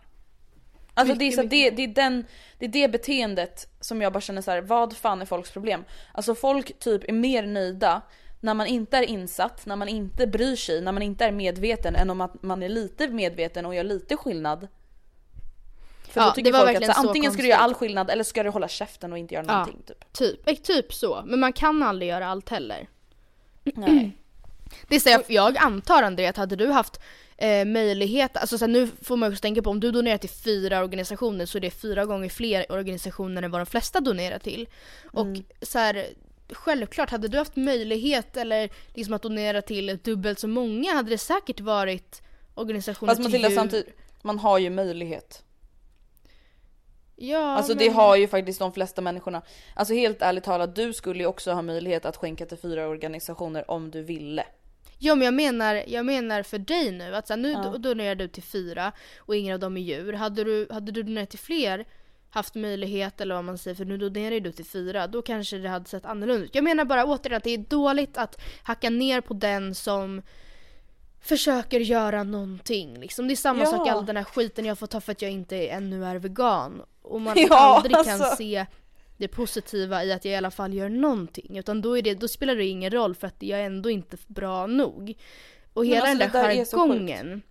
Alltså Mycket, det är, så, det, det, är den, det är det beteendet som jag bara känner så här. vad fan är folks problem? Alltså folk typ är mer nöjda när man inte är insatt, när man inte bryr sig, när man inte är medveten än om att man är lite medveten och gör lite skillnad. För Ja, då tycker folk att så, antingen ska du göra konstigt. all skillnad eller ska du hålla käften och inte göra Ja. någonting. Typ. Typ, eh, typ så. Men man kan aldrig göra allt heller. Nej. [CLEARS THROAT] Det är så jag, jag antar Andrea att hade du haft eh, möjlighet, alltså så här, nu får man också tänka på om du donerar till fyra organisationer så är det fyra gånger fler organisationer än vad de flesta donerar till. Och så här, självklart hade du haft möjlighet eller liksom att donera till dubbelt så många hade det säkert varit organisationer Fast Matilda till djur. samtidigt, man har ju möjlighet. Ja, Alltså men... det har ju faktiskt de flesta människorna. Alltså helt ärligt talat, du skulle ju också ha möjlighet att skänka till fyra organisationer om du ville. Ja men jag menar, jag menar för dig nu, att så här, nu Ja. do- donerar du till fyra och ingen av dem är djur. Hade du, hade du donerat till fler, haft möjlighet eller vad man säger, för nu donerar ju du till fyra, då kanske det hade sett annorlunda ut. Jag menar bara återigen att det är dåligt att hacka ner på den som försöker göra någonting. Liksom. Det är samma Ja. sak all den här skiten jag får ta för att jag inte ännu är vegan. Och man [LAUGHS] Ja, aldrig kan alltså. se det positiva i att jag i alla fall gör någonting. Utan då, är det, då spelar det ingen roll för att jag är ändå inte bra nog. Och Men hela alltså, den där jargongen.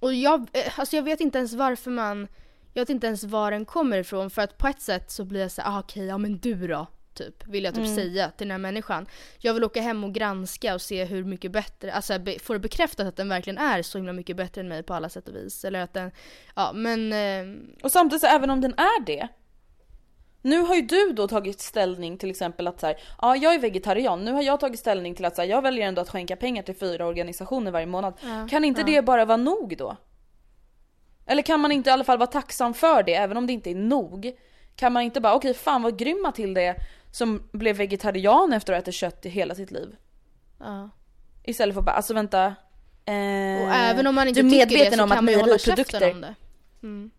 Och jag, eh, alltså jag vet inte ens varför man, jag vet inte ens var den kommer ifrån. För att på ett sätt så blir jag så ah, okej, ja men du då? Typ, vill jag typ Mm. säga till den här människan. Jag vill åka hem och granska och se hur mycket bättre, alltså be, få det bekräftat att den verkligen är så himla mycket bättre än mig på alla sätt och vis. Eller att den, ja men eh, Och samtidigt så även om den är det. Nu har ju du då tagit ställning till exempel att så här, ja jag är vegetarian, nu har jag tagit ställning till att så här, jag väljer ändå att skänka pengar till fyra organisationer varje månad. Ja, kan inte ja. det bara vara nog då? Eller kan man inte i alla fall vara tacksam för det även om det inte är nog? Kan man inte bara okej okay, fan vad grym Matilda är som blev vegetarian efter att ha ätit kött i hela sitt liv. Ja. Istället för att bara alltså vänta. Eh, och även om man inte du är medveten det om att mejeriprodukter om det. Mm.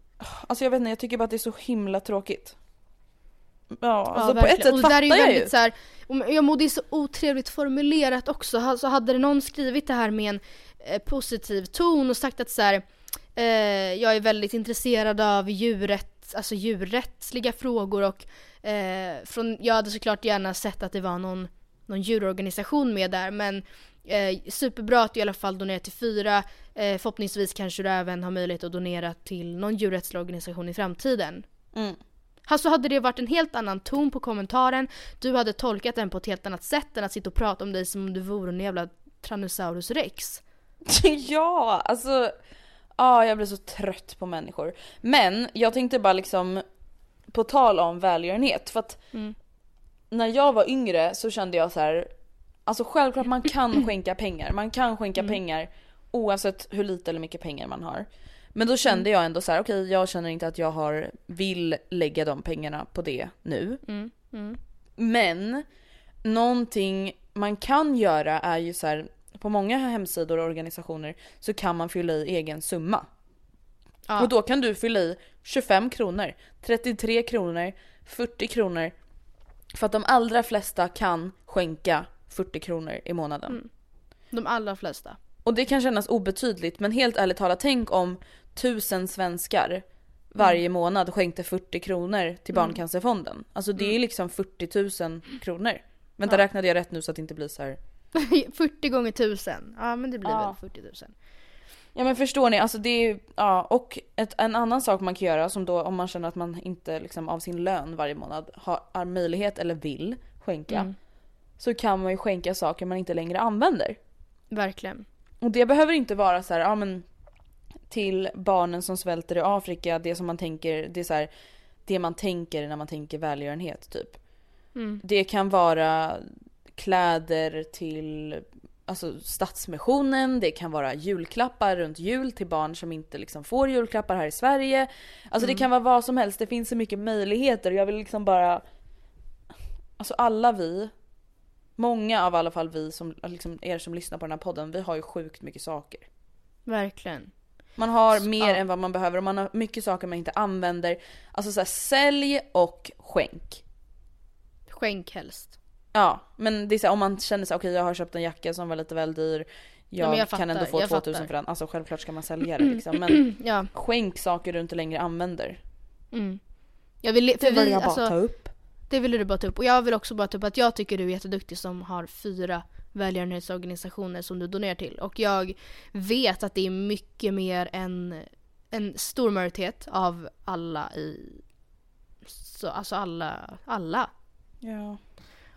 Alltså jag vet inte, jag tycker bara att det är så himla tråkigt. Ja, alltså på verkligen. ett sätt och fattar jag ju. så här, jag mår det är så otrevligt formulerat också. Alltså hade det någon skrivit det här med en eh, positiv ton och sagt att så här, eh, jag är väldigt intresserad av djurrätt, alltså djurrättsliga frågor och eh, från, jag hade såklart gärna sett att det var någon, någon djurorganisation med där men eh, superbra att du i alla fall donerar till fyra. Eh, förhoppningsvis kanske du även har möjlighet att donera till någon djurrättslig organisation i framtiden. Mm. Alltså hade det varit en helt annan ton på kommentaren, du hade tolkat den på ett helt annat sätt än att sitta och prata om dig som om du vore en jävla Tyrannosaurus rex. [LAUGHS] ja, alltså. Ja, jag blir så trött på människor. Men jag tänkte bara liksom på tal om välgörenhet för att Mm. när jag var yngre så kände jag så här. Alltså självklart man kan [CLEARS THROAT] skänka pengar. Man kan skänka Mm. pengar oavsett hur lite eller mycket pengar man har. Men då kände jag ändå så här: okej jag känner inte att jag har, vill lägga de pengarna på det nu. Mm. Mm. Men någonting man kan göra är ju så här, på många hemsidor och organisationer så kan man fylla i egen summa. Ja. Och då kan du fylla i 25 kronor, 33 kronor, 40 kronor. För att de allra flesta kan skänka 40 kronor i månaden. Mm. De allra flesta. Och det kan kännas obetydligt men helt ärligt talat tänk om tusen svenskar varje månad skänkte 40 kronor till Barncancerfonden. Alltså det är liksom 40 000 kronor. Vänta Ja. räknade jag rätt nu så att det inte blir så här. [LAUGHS] 40 gånger 1000. Ja men det blir Ja. väl 40 000. Ja men förstår ni, alltså det är ja och ett, en annan sak man kan göra som då om man känner att man inte liksom av sin lön varje månad har, har möjlighet eller vill skänka. Mm. Så kan man ju skänka saker man inte längre använder. Verkligen. Och det behöver inte vara så här, ja men till barnen som svälter i Afrika, det som man tänker, det är så här, det man tänker när man tänker välgörenhet typ. Mm. Det kan vara kläder till alltså Stadsmissionen, det kan vara julklappar runt jul till barn som inte liksom får julklappar här i Sverige. Alltså det kan vara vad som helst, det finns så mycket möjligheter och jag vill liksom bara Alltså alla vi Många av i alla fall vi som, liksom er som lyssnar på den här podden, vi har ju sjukt mycket saker. Verkligen. Man har Så- mer ja. än vad man behöver och man har mycket saker man inte använder. Alltså så här, sälj och skänk. Skänk helst. Ja, men det är så här, om man känner sig okej jag har köpt en jacka som var lite väl dyr. Jag, men jag kan fattar, ändå få jag 2000 fattar. för den. Alltså självklart ska man sälja det liksom. [CLEARS THROAT] Men Ja. skänk saker du inte längre använder. Mm. Jag vill, för vi, jag bara alltså, ta upp. Det ville du bara ta upp. Och jag vill också bara ta upp att jag tycker du är jätteduktig som har fyra välgörenhetsorganisationer som du donerar till. Och jag vet att det är mycket mer än en stor majoritet av alla i... Så, alltså alla, alla. Ja.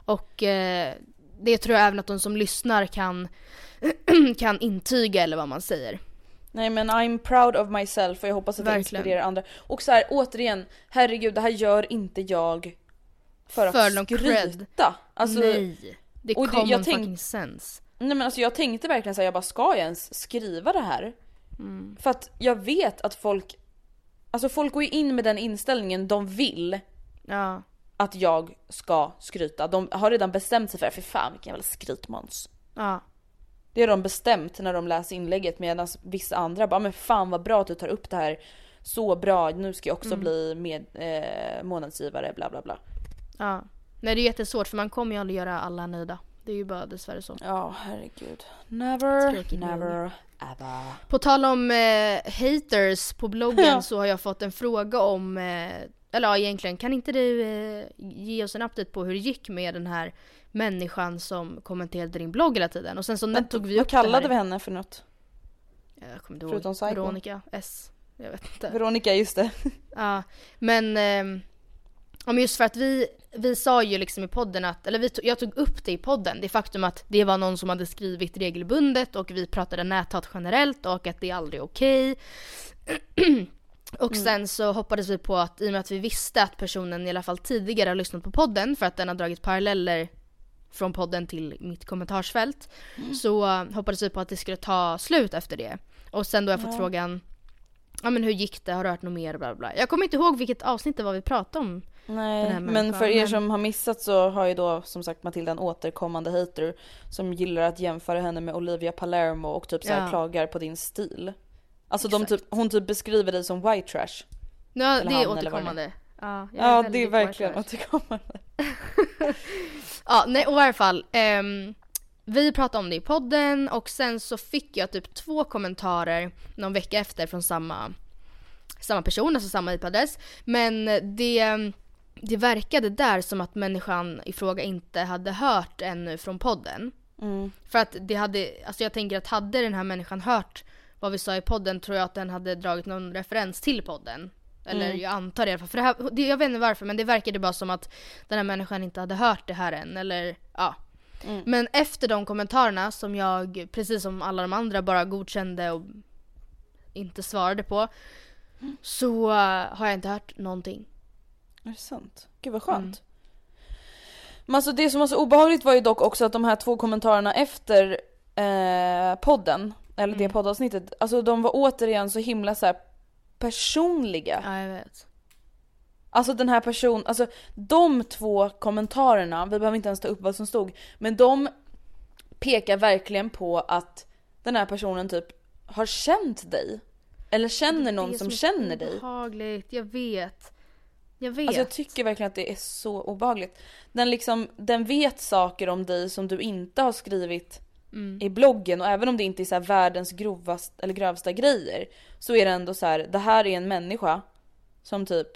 Och eh, det tror jag även att de som lyssnar kan, [CLEARS THROAT] kan intyga eller vad man säger. Nej men I'm proud of myself och jag hoppas att det inspirerar andra. Och så här återigen, herregud det här gör inte jag för att För någon skryta. Alltså, Nej. Det är common jag tänk- fucking sense. Nej men alltså jag tänkte verkligen säga jag bara ska jag ens skriva det här? Mm. För att jag vet att folk, alltså folk går ju in med den inställningen de vill Ja. att jag ska skryta. De har redan bestämt sig för det, för fan vilken jävla skrytmåns. Ja. Det har de bestämt när de läser inlägget medan vissa andra bara men fan vad bra att du tar upp det här. Så bra, nu ska jag också Mm. bli med, eh, månadsgivare bla bla bla. Ja. Nej det är jättesvårt för man kommer ju aldrig göra alla nöjda. Det är ju bara dessvärre så. Ja herregud. Never, never, ever. På tal om eh, haters på bloggen Ja. så har jag fått en fråga om, eh, eller ja egentligen, kan inte du eh, ge oss en update på hur det gick med den här människan som kommenterade din blogg hela tiden? Och sen så Men tog vi Vad upp kallade det vi henne för något? Jag kommer inte ihåg. förutom psycho? Veronica S. Jag vet inte. Veronica, just det. Ja, men men just för att vi, vi sa ju liksom i podden att, eller vi jag tog upp det i podden, det faktum att det var någon som hade skrivit regelbundet och vi pratade näthat generellt och att det aldrig är okej. [CLEARS THROAT] och sen så hoppades vi på att i och med att vi visste att personen i alla fall tidigare har lyssnat på podden för att den har dragit paralleller från podden till mitt kommentarsfält. Så eh, hoppades vi på att det skulle ta slut efter det. Och sen då har jag fått frågan ja men hur gick det, har du hört något mer, bla bla. Jag kommer inte ihåg vilket avsnitt det var vi pratade om. Nej, men för er som har missat så har ju då som sagt Matilda en återkommande hater som gillar att jämföra henne med Olivia Palermo och typ så här Ja. klagar på din stil. Alltså de typ, hon typ beskriver dig som white trash. Ja, Eller det han, är är. återkommande. Ja, jag Ja det är verkligen återkommande. [LAUGHS] Ja, nej och i alla fall. ehm, vi pratade om det i podden och sen så fick jag typ två kommentarer någon vecka efter från samma, samma person, alltså samma IP-adress. Men det, det verkade där som att människan i fråga inte hade hört ännu från podden. Mm. För att det hade, alltså jag tänker att hade den här människan hört vad vi sa i podden tror jag att den hade dragit någon referens till podden. Eller Mm. jag antar det i alla fall. För det här, det, jag vet inte varför men det verkade bara som att den här människan inte hade hört det här än. Eller ja. Mm. Men efter de kommentarerna som jag, precis som alla de andra, bara godkände och inte svarade på. Så eh, har jag inte hört någonting. Är det sant? Gud vad skönt. Men alltså det som var så obehagligt var ju dock också att de här två kommentarerna efter eh, podden, eller det poddavsnittet, alltså de var återigen så himla så här personliga. Ja, jag vet. Alltså den här personen, alltså de två kommentarerna, vi behöver inte ens ta upp vad som stod, men de pekar verkligen på att den här personen typ har känt dig. Eller känner någon Det som är känner dig. obehagligt, jag vet. Jag vet. Alltså jag tycker verkligen att det är så obehagligt. Den liksom, den vet saker om dig som du inte har skrivit Mm. i bloggen och även om det inte är så här världens grovast, eller grövsta grejer så är det ändå så här, det här är en människa som typ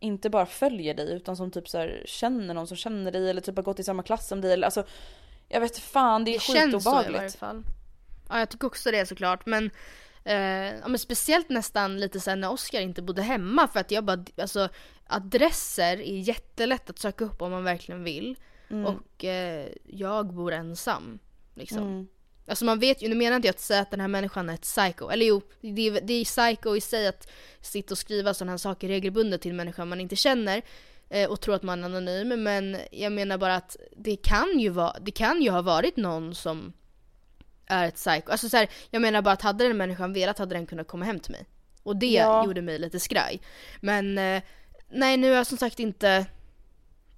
inte bara följer dig utan som typ så här känner någon som känner dig eller typ har gått i samma klass som dig eller alltså jag vet fan det är det känns så i varje skitobehagligt. fall. Ja jag tycker också det såklart men, eh, ja, men speciellt nästan lite sen när Oskar inte bodde hemma för att jag bara, alltså adresser är jättelätt att söka upp om man verkligen vill. Och eh, jag bor ensam. Liksom. Mm. Alltså man vet ju, nu menar inte jag att säga att den här människan är ett psycho. Eller jo, det är, det är psycho i sig att sitta och skriva sådana här saker regelbundet till människor man inte känner. Eh, och tro att man är anonym. Men jag menar bara att det kan ju, vara, det kan ju ha varit någon som är ett psycho. Alltså så här, jag menar bara att hade den människan velat hade den kunnat komma hem till mig. Och det Ja. gjorde mig lite skraj. Men eh, nej nu har jag som sagt inte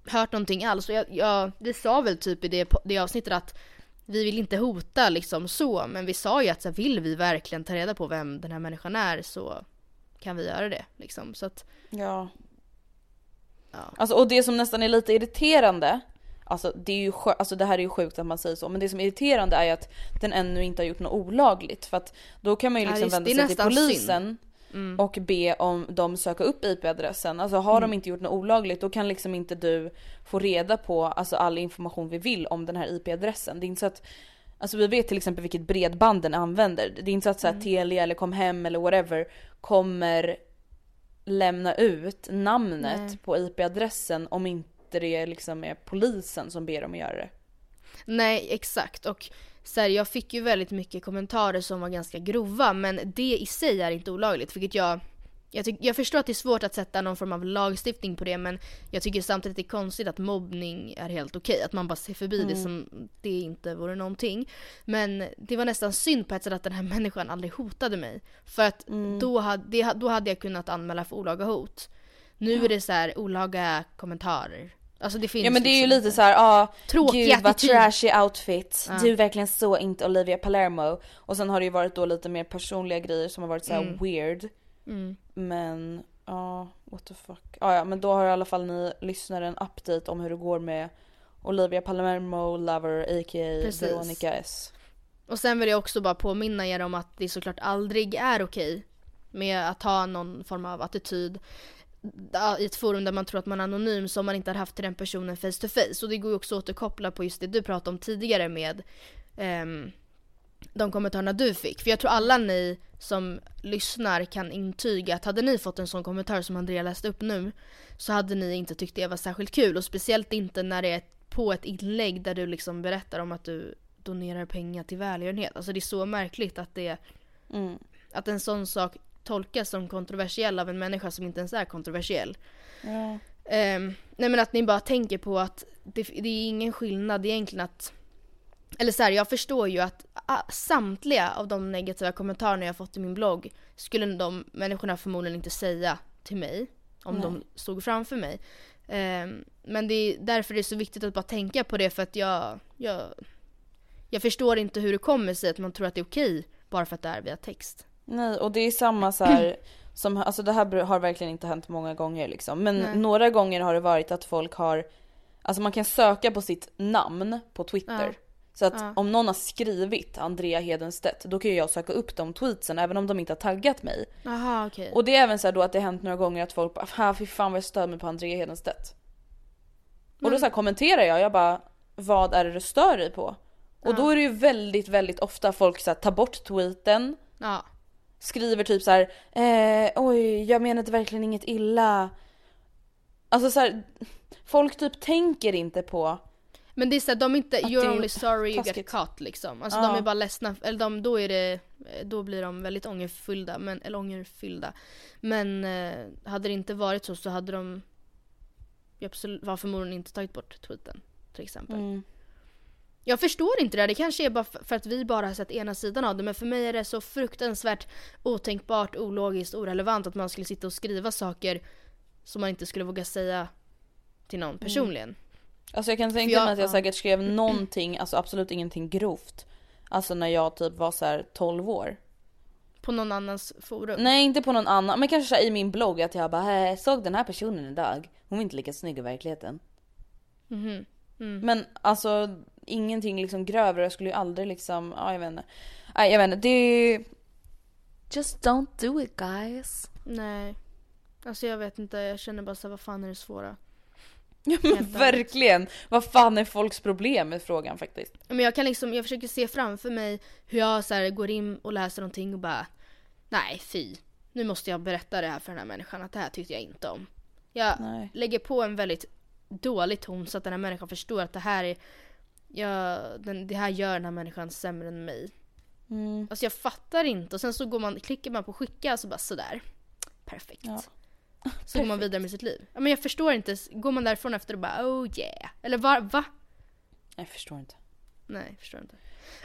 hört någonting alls. Och jag, jag, vi sa väl typ i det, det avsnittet att vi vill inte hota liksom så, men vi sa ju att så här, vill vi verkligen ta reda på vem den här människan är så kan vi göra det liksom. Så att, Ja. Ja. Alltså, och det som nästan är lite irriterande, alltså det, är ju, alltså det här är ju sjukt att man säger så, men det som är irriterande är ju att den ännu inte har gjort något olagligt. För att då kan man ju Ja, liksom just- vända sig till polisen mm. och be om de söka upp IP-adressen. Alltså har de inte gjort något olagligt då kan liksom inte du få reda på alltså, all information vi vill om den här IP-adressen. Det är inte så att Alltså vi vet till exempel vilket bredband den använder. Det är inte så att så här, Telia eller Comhem eller whatever kommer lämna ut namnet Nej. på IP-adressen om inte det liksom är polisen som ber dem att göra det. Nej, exakt. Och så här, jag fick ju väldigt mycket kommentarer som var ganska grova, men det i sig är inte olagligt. Vilket jag, jag, tyck, jag förstår att det är svårt att sätta någon form av lagstiftning på det, men jag tycker samtidigt det är konstigt att mobbning är helt okej. Att man bara ser förbi det som det inte vore någonting. Men det var nästan synd på ett sätt att den här människan aldrig hotade mig. För att då, hade, då hade jag kunnat anmäla för olaga hot. Nu är det så här olaga kommentarer. Alltså det finns Ja men det är ju liksom lite inte. så här, ja Tråkig gud vad attityd. trashy outfit. Ja. Du är verkligen så inte Olivia Palermo. Och sen har det ju varit då lite mer personliga grejer som har varit så här Mm. weird. Mm. Men ja, what the fuck. Ah, ja men då har i alla fall ni lyssnare en update om hur det går med Olivia Palermo, Lover, a.k.a. Precis. Veronica S. Och sen vill jag också bara påminna er om att det såklart aldrig är okej med att ha någon form av attityd i ett forum där man tror att man är anonym som man inte har haft till den personen face to face. Och det går ju också att återkoppla på just det du pratade om tidigare med ehm, de kommentarerna du fick. För jag tror alla ni som lyssnar kan intyga att hade ni fått en sån kommentar som Andrea läste upp nu så hade ni inte tyckt det var särskilt kul. Och speciellt inte när det är på ett inlägg där du liksom berättar om att du donerar pengar till välgörenhet. Alltså det är så märkligt att det Mm. att en sån sak tolkas som kontroversiell av en människa som inte ens är kontroversiell. Ja. Ehm, nej men att ni bara tänker på att det, det är ingen skillnad egentligen att eller så här, jag förstår ju att samtliga av de negativa kommentarerna jag fått i min blogg skulle de människorna förmodligen inte säga till mig om Nej. de stod framför mig. Ehm, men det är därför det är så viktigt att bara tänka på det för att jag, jag, jag förstår inte hur det kommer sig att man tror att det är okej bara för att det är via text. Nej och det är samma så här som, alltså det här har verkligen inte hänt många gånger liksom. Men Nej. några gånger har det varit att folk har, alltså man kan söka på sitt namn på Twitter. Ja. Så att Ja. om någon har skrivit Andrea Hedenstedt då kan ju jag söka upp de tweetsen även om de inte har taggat mig. Jaha okej. Och det är även så då att det har hänt några gånger att folk bara "Ha, fy fan vad jag stör mig på Andrea Hedenstedt. Och då så här kommenterar jag, jag bara vad är det du stör dig på? Och då är det ju väldigt väldigt ofta folk så här, tar bort tweeten Ja. Skriver typ så här, eh, oj jag menade verkligen inget illa. Alltså så här, folk typ tänker inte på, Men det är såhär, de är inte you're only sorry you get caught liksom. Alltså Ja. de är bara ledsna, eller de, då är det, då blir de väldigt ångerfyllda, men, eller ångerfyllda. Men eh, hade det inte varit så så hade de absolut, var förmodligen inte tagit bort tweeten till exempel. mm. Jag förstår inte det det kanske är bara för att vi bara har sett ena sidan av det men för mig är det så fruktansvärt otänkbart, ologiskt, orelevant att man skulle sitta och skriva saker som man inte skulle våga säga till någon personligen. Alltså jag kan tänka jag- mig att jag ja. säkert skrev någonting, alltså absolut ingenting grovt. Alltså när jag typ var så här 12 år. På någon annans forum. Nej inte på någon annan, men kanske i min blogg att jag bara "Eh, såg den här personen idag. Hon var inte lika snygg i verkligheten. Mhm. Mm. Men alltså ingenting liksom grövre, jag skulle ju aldrig liksom, ja jag vet inte. Nej jag vet inte, det är... Just don't do it guys. Nej. Alltså jag vet inte, jag känner bara såhär, vad fan är det svåra? Ja men verkligen! Vad fan är folks problem med frågan faktiskt? Men jag kan liksom, jag försöker se framför mig hur jag så här går in och läser någonting och bara Nej fy. Nu måste jag berätta det här för den här människan att det här tyckte jag inte om. Jag Nej. lägger på en väldigt dålig ton så att den här människan förstår att det här är jag, den, det här gör den här människan sämre än mig. Mm. Alltså jag fattar inte och sen så går man, klickar man på skicka och så bara sådär. Perfekt. Ja. Så går man vidare med sitt liv. Men jag förstår inte, går man därifrån efter och bara oh yeah. Eller va? va? Jag förstår inte. Nej, jag förstår inte.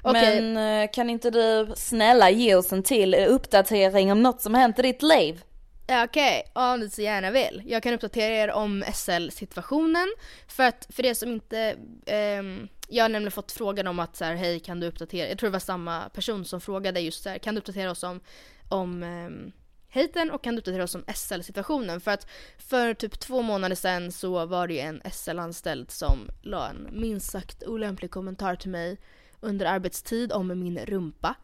Okej, Men eh, kan inte du snälla ge oss en till uppdatering om något som hänt i ditt liv? Ja, Okej, om du så gärna vill. Jag kan uppdatera er om SL-situationen. För att för det som inte... ehm, jag har nämligen fått frågan om att så här, hej kan du uppdatera... Jag tror det var samma person som frågade just så här, kan du uppdatera oss om, om um, hejten och kan du uppdatera oss om SL-situationen? För att för typ två månader sedan så var det ju en SL-anställd som la en minst sagt olämplig kommentar till mig under arbetstid om min rumpa.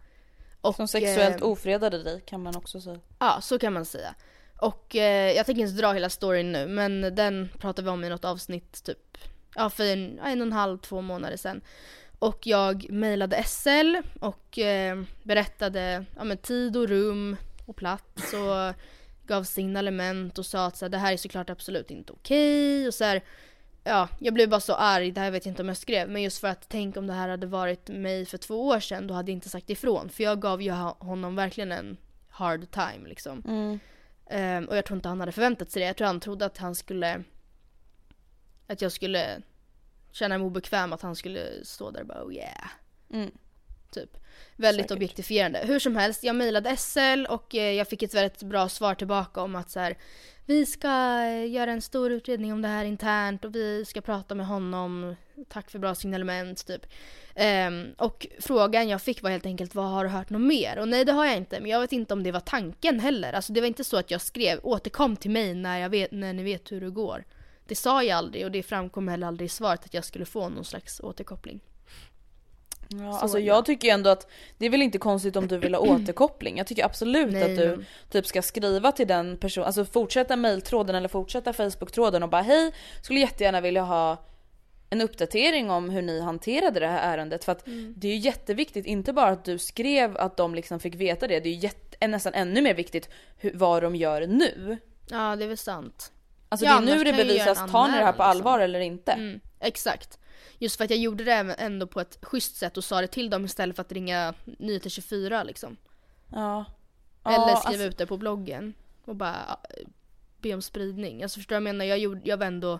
Och, Som sexuellt ehm, ofredade dig kan man också säga. Ja, så kan man säga. Och eh, jag tänker inte dra hela storyn nu, men den pratade vi om i något avsnitt typ, ja för en, en och en halv, två månader sedan. Och jag mejlade SL och eh, berättade ja, men tid och rum och plats och [LAUGHS] gav signalement och sa att så här, det här är såklart absolut inte okej och så här, Ja, jag blev bara så arg, det här vet jag inte om jag skrev, men just för att tänk om det här hade varit mig för två år sedan, då hade jag inte sagt ifrån. För jag gav ju honom verkligen en hard time liksom. Ehm, och jag tror inte han hade förväntat sig det. Jag tror han trodde att han skulle... Att jag skulle känna mig obekväm, att han skulle stå där och bara oh yeah. Mm. Typ. Väldigt Säkert. objektifierande. Hur som helst, jag mejlade SL och eh, jag fick ett väldigt bra svar tillbaka om att så här, vi ska eh, göra en stor utredning om det här internt och vi ska prata med honom. Tack för bra signalement typ. Ehm, och frågan jag fick var helt enkelt vad har du hört något mer? Och nej det har jag inte men jag vet inte om det var tanken heller. Alltså det var inte så att jag skrev återkom till mig när, jag vet, när ni vet hur det går. Det sa jag aldrig och det framkom heller aldrig i svaret att jag skulle få någon slags återkoppling. Ja, Så, alltså ja. jag tycker ju ändå att det är väl inte konstigt om du vill ha återkoppling. Jag tycker absolut Nej, att du men- typ ska skriva till den personen, alltså fortsätta mejltråden eller fortsätta Facebook-tråden och bara hej, skulle jättegärna vilja ha en uppdatering om hur ni hanterade det här ärendet. För att Mm. det är ju jätteviktigt, inte bara att du skrev att de liksom fick veta det, det är ju jätte, nästan ännu mer viktigt hur, vad de gör nu. Ja det är väl sant. Alltså Ja, det är nu det bevisas, tar ni det här på anmälan, allvar liksom. eller inte? Mm, exakt. Just för att jag gjorde det ändå på ett schysst sätt och sa det till dem istället för att ringa Nyheter 24 liksom. Ja. Eller Ja, skriva alltså- ut det på bloggen och bara ja, be om spridning. Alltså förstår du vad jag menar? Jag, gjorde, jag var ändå...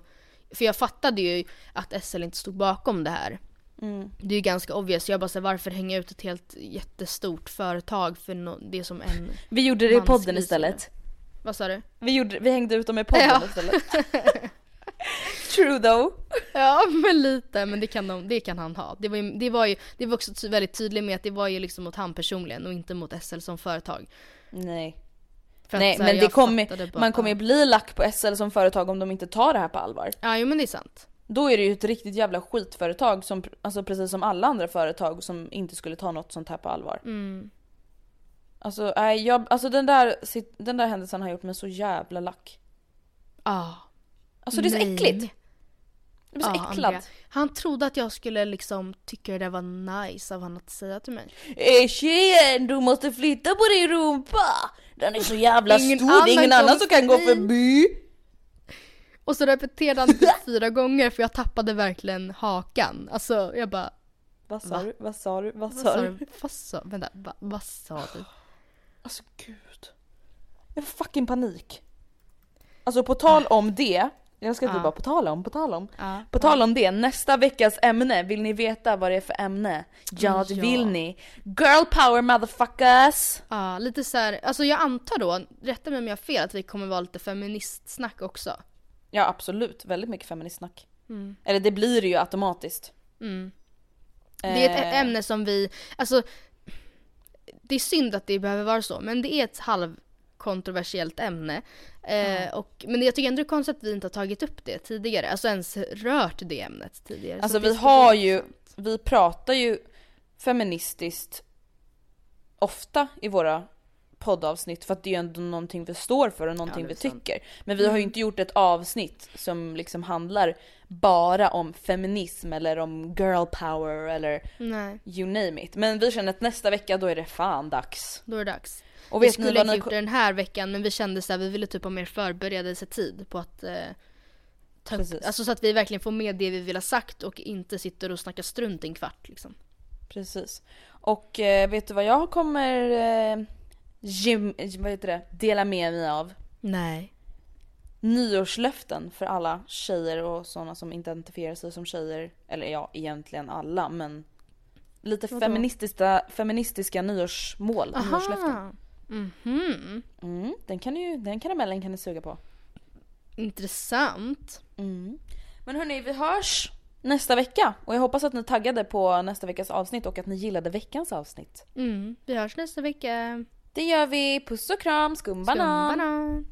För jag fattade ju att SL inte stod bakom det här. Mm. Det är ju ganska obvious. Jag bara säger varför hänga ut ett helt jättestort företag för no- det som en... Vi gjorde det i podden istället. Vad sa du? Vi, gjorde, vi hängde ut dem i podden Ja. istället. [LAUGHS] True though. Ja men lite, men det kan, de, det kan han ha. Det var ju, det var ju det var också väldigt tydligt med att det var ju liksom mot han personligen och inte mot SL som företag. Nej. För Nej här, men det kommer, man kommer ju bli lack på SL som företag om de inte tar det här på allvar. Ja jo men det är sant. Då är det ju ett riktigt jävla skitföretag som, alltså precis som alla andra företag som inte skulle ta något sånt här på allvar. Mm. Alltså, nej, jag, alltså den där, den där händelsen har gjort mig så jävla lack. Ah. Alltså det är så Nej. äckligt. Jag blir så Ja, äcklad. Andrea. Han trodde att jag skulle liksom tycka det var nice av han att säga till mig. Eh tjejen, du måste flytta på din rumpa! Den är så jävla Ingen stor, det är ingen annan annan som kan gå förbi. [LAUGHS] Och så repeterade han det fyra gånger för jag tappade verkligen hakan. Alltså jag bara, Vad sa Va? du? Vad sa du? Vad sa du? du? Vad sa, vänta, va, vad sa du? Alltså gud. Jag får fucking panik. Alltså på tal om det, jag ska inte Ja. bara på tal om, på tal om. Ja. På tal om det, nästa veckas ämne, vill ni veta vad det är för ämne? Ja det Ja. vill ni. Girl power motherfuckers! Ja, lite så här, alltså jag antar då, rätta mig om jag har fel, att vi kommer vara lite feministsnack också. Ja absolut, väldigt mycket feministsnack. Mm. Eller det blir det ju automatiskt. Mm. Det är ett Eh, ämne som vi, alltså det är synd att det behöver vara så, men det är ett halvkontroversiellt ämne. Eh, och, men jag tycker ändå det är konstigt att vi inte har tagit upp det tidigare, alltså ens rört det ämnet tidigare. Alltså vi har ju, vi pratar ju feministiskt ofta i våra poddavsnitt för att det är ju ändå någonting vi står för och någonting det vi sant. tycker. Men vi har ju inte gjort ett avsnitt som liksom handlar bara om feminism eller om girl power eller Nej, you name it. Men vi känner att nästa vecka då är det fan dags. då är det dags. Och vi skulle ni... gjort det den här veckan men vi kände så här, vi ville typ ha mer förberedelsetid på att eh, ta alltså så att vi verkligen får med det vi vill ha sagt och inte sitter och snackar strunt i en kvart liksom. Precis. Och eh, vet du vad jag kommer eh, gem, vad heter det? dela med mig av? Nej. nyårslöften för alla tjejer och sådana som identifierar sig som tjejer. Eller ja, egentligen alla men lite Vadå? feministiska, feministiska nyårsmål, nyårslöften. Aha. Mhm. Mm, den, kan ju, den karamellen kan ni suga på. Intressant. Mm. Men hörni, vi hörs nästa vecka och jag hoppas att ni taggade på nästa veckas avsnitt och att ni gillade veckans avsnitt. Mm. Vi hörs nästa vecka. Det gör vi. Puss och kram, skumbanan! skumbanan.